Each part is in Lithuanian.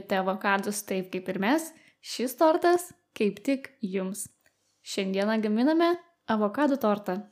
mylite avokadus taip kaip ir mes, šis tortas kaip tik jums. Šiandieną gaminame avokadų tortą.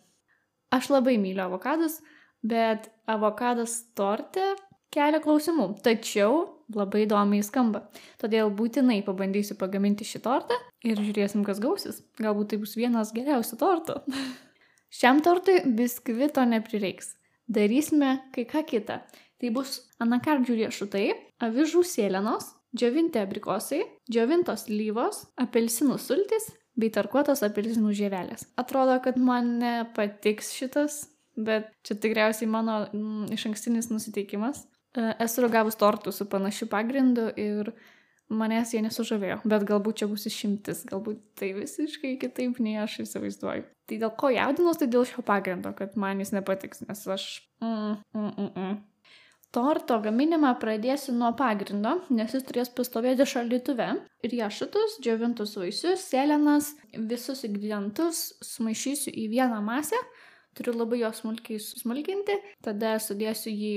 Aš labai myliu avokadus, bet avokadas torte kelia klausimų, tačiau labai įdomiai skamba. Todėl būtinai pabandysiu pagaminti šį tortą ir žiūrėsim, kas gausis. Galbūt tai bus vienas geriausių tortų. Šiam tortui biskvito neprireiks. Darysime kai ką kitą. Tai bus anakardžių riešutai, avižų sėlenos, džiovinti abrikosai, džiovintos lyvos, apelsinų sultis bei tarkuotos apelsinų žievelės. Atrodo, kad man nepatiks šitas, bet čia tikriausiai mano mm, iš ankstinis nusiteikimas. E, esu ragavus tortų su panašiu pagrindu ir manęs jie nesužavėjo, bet galbūt čia bus išimtis, galbūt tai visiškai kitaip nei aš įsivaizduoju. Tai dėl ko jaudinos, tai dėl šio pagrindo, kad man jis nepatiks, nes aš... Mm, mm, mm, mm. Torto gaminimą pradėsiu nuo pagrindo, nes jis turės pastovėti šaldytuve. Riešutus, džiovintus vaisius, sėlenas, visus ingredientus sumaišysiu į vieną masę. Turiu labai jo smulkiai smulkinti, tada sudėsiu jį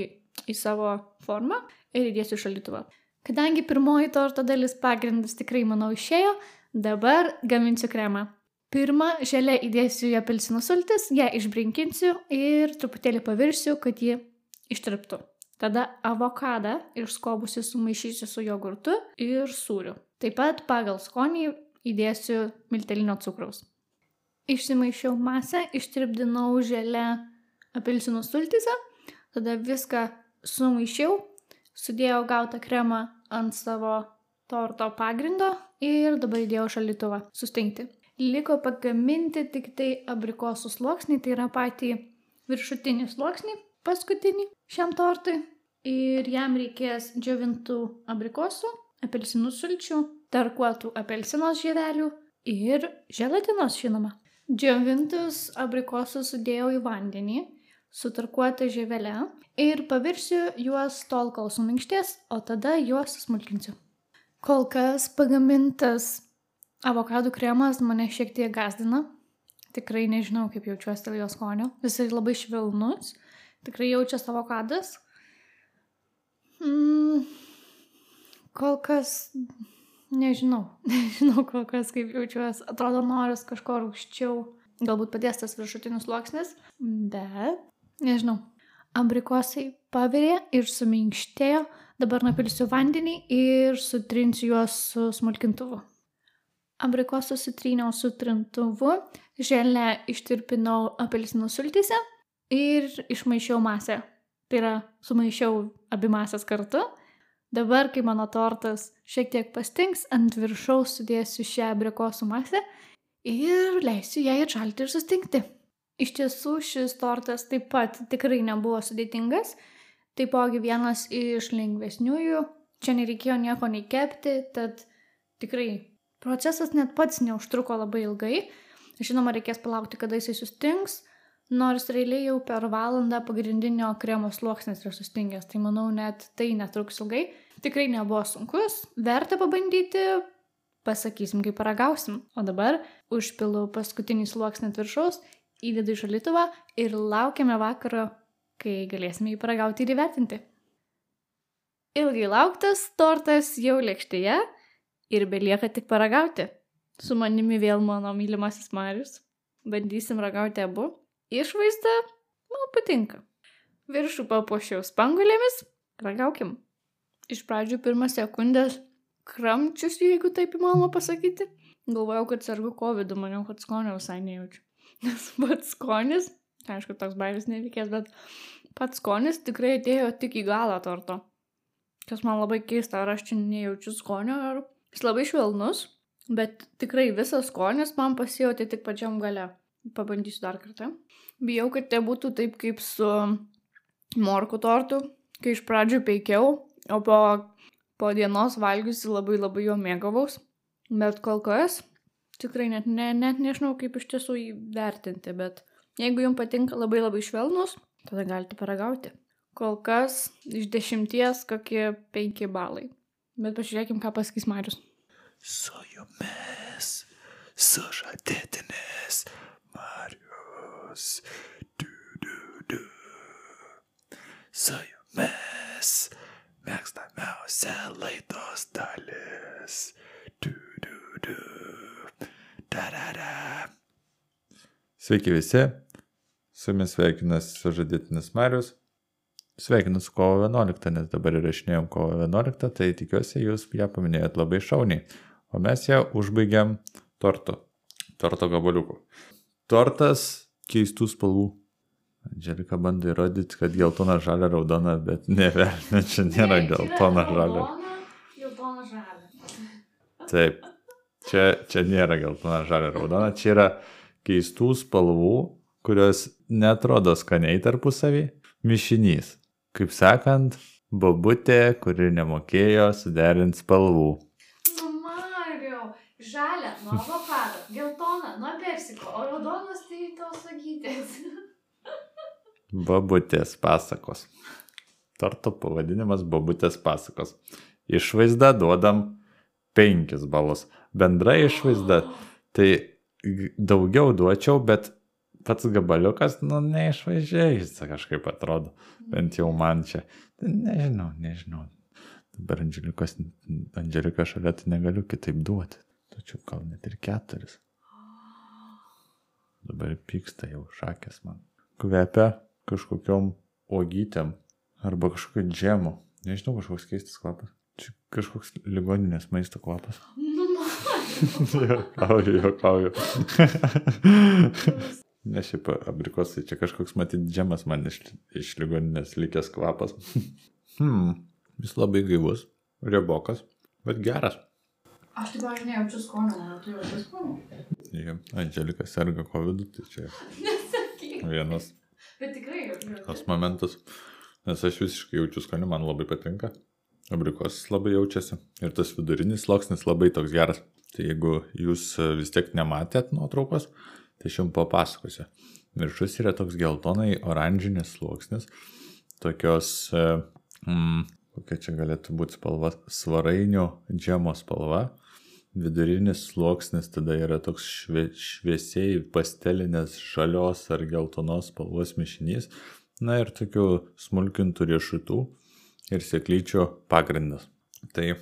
į savo formą ir įdėsiu šaldytuvą. Kadangi pirmoji torto dalis pagrindas tikrai, manau, išėjo, dabar gaminsiu kremą. Pirmą želę įdėsiu į apelsinų sultis, ją išbrinkinsiu ir truputėlį pavirsiu, kad ji ištirptų. Tada avokadą išskobusi sumaišysiu su jogurtu ir sūriu. Taip pat pagal skonį įdėsiu miltelinio cukraus. Išsimaišiau masę, ištirpdinau želę apelsinų sultise, tada viską sumaišiau, sudėjau gautą kremą ant savo torto pagrindo ir dabar įdėjau šaldytuvą sustingti. Liko pagaminti tik tai abrikosų sluoksnį, tai yra patį viršutinį sluoksnį, paskutinį šiam tortui. Ir jam reikės džiovintų abrikosų, apelsinų sulčių, tarkuotų apelsinos žievelių ir želatinos, žinoma. Džiovintus abrikosus sudėjau į vandenį, su tarkuota žievele ir pavirsiu juos tol, kol suminkštės, o tada juos smulkinsiu. Kol kas pagamintas avokadų kremas mane šiek tiek gazdina. Tikrai nežinau, kaip jaučiuosi dėl jo skonio. Jisai labai švelnus, tikrai jaučiasi avokadas. Mm, kol kas nežinau, nežinau kol kas kaip jaučiuosi. Atrodo, noris kažko rūkščiau, galbūt padės tas viršutinis sluoksnis, bet nežinau, abrikosai pavirė ir suminkštėjo, dabar napilsiu vandenį ir sutrinsiu juos su smulkintuvu. Abrikosų sutryniau su trintuvu, želę ištirpinau apelsinų sultyse ir išmaišiau masę. Tai yra, sumaišiau abi masės kartu. Dabar, kai mano tortas šiek tiek pastings, ant viršaus sudėsiu šią abrikosų masę ir leisiu jai atšalti ir sustingti. Iš tiesų šis tortas taip pat tikrai nebuvo sudėtingas, taipogi vienas iš lengvesniųjų, čia nereikėjo nieko nei kepti, tad tikrai procesas net pats neužtruko labai ilgai. Žinoma, reikės palaukti, kada jisai sustings, nors realiai jau per valandą pagrindinio kremo sluoksnis yra sustingęs, tai manau net tai netruks ilgai. Tikrai nebuvo sunkus, verta pabandyti, pasakysim, kaip paragausim. O dabar užpilu paskutinį sluoksnį ant viršaus įdedu į šalituvą ir laukiame vakaro, kai galėsime jį paragauti ir įvertinti. Ilgai lauktas tortas jau lėkštėje ir belieka tik paragauti. Su manimi vėl mano mylimasis Marius. Bandysim ragauti abu. Išvaizda man patinka. Viršų papuošiau spangulėmis. Ragaukim. Iš pradžių pirmą sekundę kramčius, jeigu taip įmanoma pasakyti. Galvojau, kad sergu COVID, maniau, kad skonio visai nejaučiu. Nes pats skonis, aišku, toks bairis nevykęs, bet pats skonis tikrai atėjo tik į galą torto. Kas man labai keista, ar aš čia nejaučiu skonio, ar jis labai švelnus, bet tikrai visas skonis man pasijauti tik pačiam gale. Pabandysiu dar kartą. Bijau, kad tai būtų taip kaip su morkų tortu, kai iš pradžių peikiau, o po, po dienos valgiusi labai labai jo mėgavaus. Bet kol kas tikrai net, ne, net nežinau, kaip iš tiesų jį vertinti, bet jeigu jums patinka labai labai švelnus, tada galite paragauti. Kol kas iš dešimties kokie penki balai. Bet pažiūrėkim, ką pasakys Marius. Su jumis, sužadėtinis Marius. Du, du, du. Su jumis, mėgstamiausia laidos dalis. Du, du, du. Da, da, da. Sveiki visi, su jumis sveikinas sužadėtinis Marius. Sveikinu su kovo 11, nes dabar įrašinėjom kovo 11, tai tikiuosi jūs ją paminėjot labai šauniai. O mes ją užbaigiam tortu, torto gabaliuku. Tortas keistų spalvų. Angelika bando įrodyti, kad geltona, žalia, raudona, bet ne velnė, čia nėra geltona, žalia. Geltona žalia. Taip, čia, čia nėra geltona, žalia, raudona, čia yra keistų spalvų, kurios netrodo skaniai tarpusavį, mišinys. Kaip sakant, babutė, kuri nemokėjo suderinti spalvų. Žalia nuo avokado, geltona nuo persiko, o raudonas tai tos sagytės. Babutės pasakos. Torto pavadinimas Babutės pasakos. Išvaizda duodam 5 balus. Bendra išvaizda tai daugiau duočiau, bet pats gabaliukas, nu, neišvažiai jis kažkaip atrodo. Bent jau man čia. Nežinau, nežinau. Dabar Andželika šalia tai negaliu kitaip duoti. Tačiau gal net ir keturis. Dabar pyksta jau šakės man. Kvepia kažkokiom uogytėm arba kažkokiu džemu. Nežinau, kažkoks keistas kvapas. Čia kažkoks ligoninės maisto kvapas. Nu, Mario. Juokauju, juokauju. Ne šiaip abrikosai, čia kažkoks matyti džemas man iš, iš ligoninės likęs kvapas. Hmm, jis labai gaivus, riebokas, bet geras. Aš taip aš nejaučiu skonio, man tu jaučiu skonio. Jo, Andželika serga COVID, tai čia Nesakyk. vienas Bet tikrai jaučiu. tas momentas, nes aš visiškai jaučiu skonį, man labai patinka. Abrikosas labai jaučiasi ir tas vidurinis sluoksnis labai toks geras. Tai jeigu jūs e, vis tiek nematėt nuotraukos, tai aš jums papasakosiu. Viršus yra toks geltonai oranžinis sluoksnis, tokios, e, mm, kokia čia galėtų būti spalva, svarainio džemo spalva. Vidurinis sluoksnis tada yra toks švie, šviesiai pastelinės žalios ar geltonos spalvos mišinys. Na ir tokių smulkintų riešutų ir sėklyčio pagrindas. Tai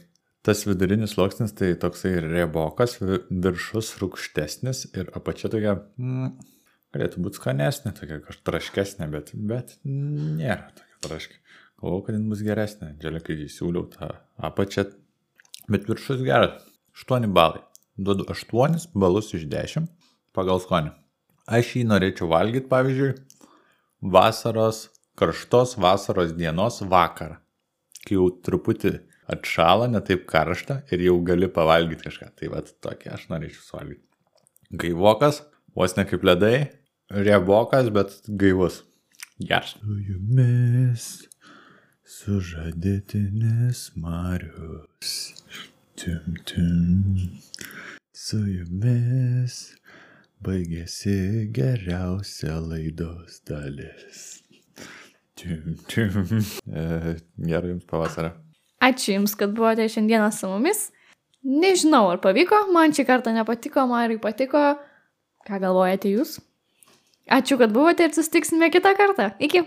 tas vidurinis sluoksnis tai toksai riebokas, vi- viršus rūkštesnis ir apačia tokia, mm, galėtų būti skanesnė, tokia kažkaip traškesnė, bet, bet nėra tokia traškė. Galvoju, kad jin bus geresnė. Dželikai įsiūliau tą apačią, bet viršus geras. 8 balai. Duodu 8 balus iš 10 pagal skonį. Aš jį norėčiau valgyti, pavyzdžiui, vasaros, karštos vasaros dienos vakarą. Kai jau truputį atšala, ne taip karšta ir jau gali pavalgyti kažką. Tai vad tokį aš norėčiau suvalgyti. Gaivokas, vos ne kaip ledai, riebokas, bet gaivus. Geras. Su jumis sužadėtinis Marius. Tim, tim. Su jumis baigėsi geriausia laidos dalis. Tim, tim. E, Gerai jums pavasario. Ačiū Jums, kad buvote šiandieną su mumis. Nežinau, ar pavyko, man šį kartą nepatiko, Mariui patiko. Ką galvojate Jūs? Ačiū, kad buvote ir susitiksime kitą kartą. Iki.